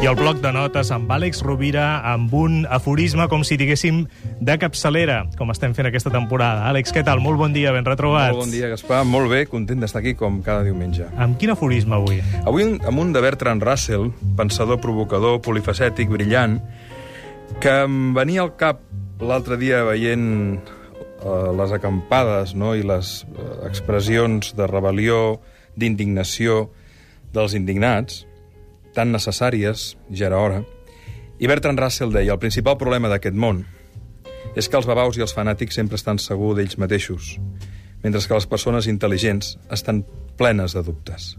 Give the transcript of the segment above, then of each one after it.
I el bloc de notes amb Àlex Rovira amb un aforisme com si diguéssim de capçalera, com estem fent aquesta temporada. Àlex, què tal? Molt bon dia, ben retrobats. Molt bon dia, Gaspar. Molt bé, content d'estar aquí com cada diumenge. Amb quin aforisme avui? Avui amb un de Bertrand Russell, pensador, provocador, polifacètic, brillant, que em venia al cap l'altre dia veient eh, les acampades no? i les eh, expressions de rebel·lió, d'indignació dels indignats, tan necessàries, ja era hora. I Bertrand Russell deia, el principal problema d'aquest món és que els babaus i els fanàtics sempre estan segurs d'ells mateixos, mentre que les persones intel·ligents estan plenes de dubtes.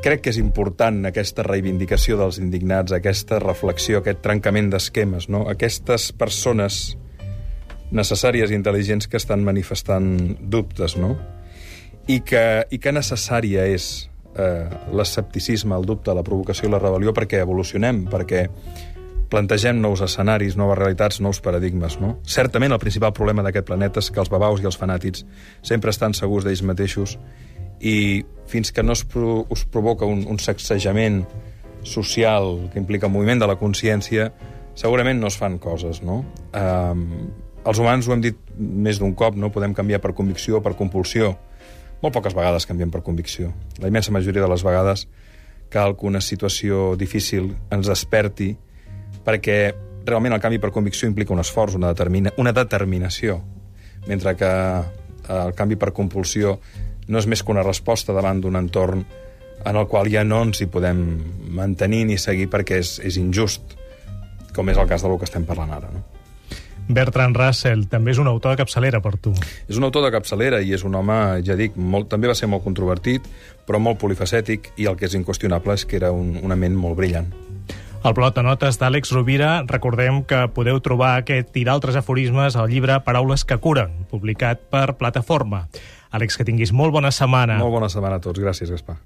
Crec que és important aquesta reivindicació dels indignats, aquesta reflexió, aquest trencament d'esquemes, no? Aquestes persones necessàries i intel·ligents que estan manifestant dubtes, no? I que, i que necessària és eh, l'escepticisme, el dubte, la provocació i la rebel·lió perquè evolucionem, perquè plantegem nous escenaris, noves realitats, nous paradigmes. No? Certament el principal problema d'aquest planeta és que els babaus i els fanàtics sempre estan segurs d'ells mateixos i fins que no es, pro us provoca un, un sacsejament social que implica un moviment de la consciència, segurament no es fan coses. No? Um, els humans ho hem dit més d'un cop, no podem canviar per convicció o per compulsió, molt poques vegades canviem per convicció. La immensa majoria de les vegades cal que una situació difícil ens desperti perquè realment el canvi per convicció implica un esforç, una, determina, una determinació, mentre que eh, el canvi per compulsió no és més que una resposta davant d'un entorn en el qual ja no ens hi podem mantenir ni seguir perquè és, és injust, com és el cas del que estem parlant ara. No? Bertrand Russell també és un autor de capçalera per tu. És un autor de capçalera i és un home, ja dic, molt, també va ser molt controvertit, però molt polifacètic, i el que és inqüestionable és que era un, una ment molt brillant. El blog de notes d'Àlex Rovira, recordem que podeu trobar aquest i d'altres aforismes al llibre Paraules que curen, publicat per Plataforma. Àlex, que tinguis molt bona setmana. Molt bona setmana a tots. Gràcies, Gaspar.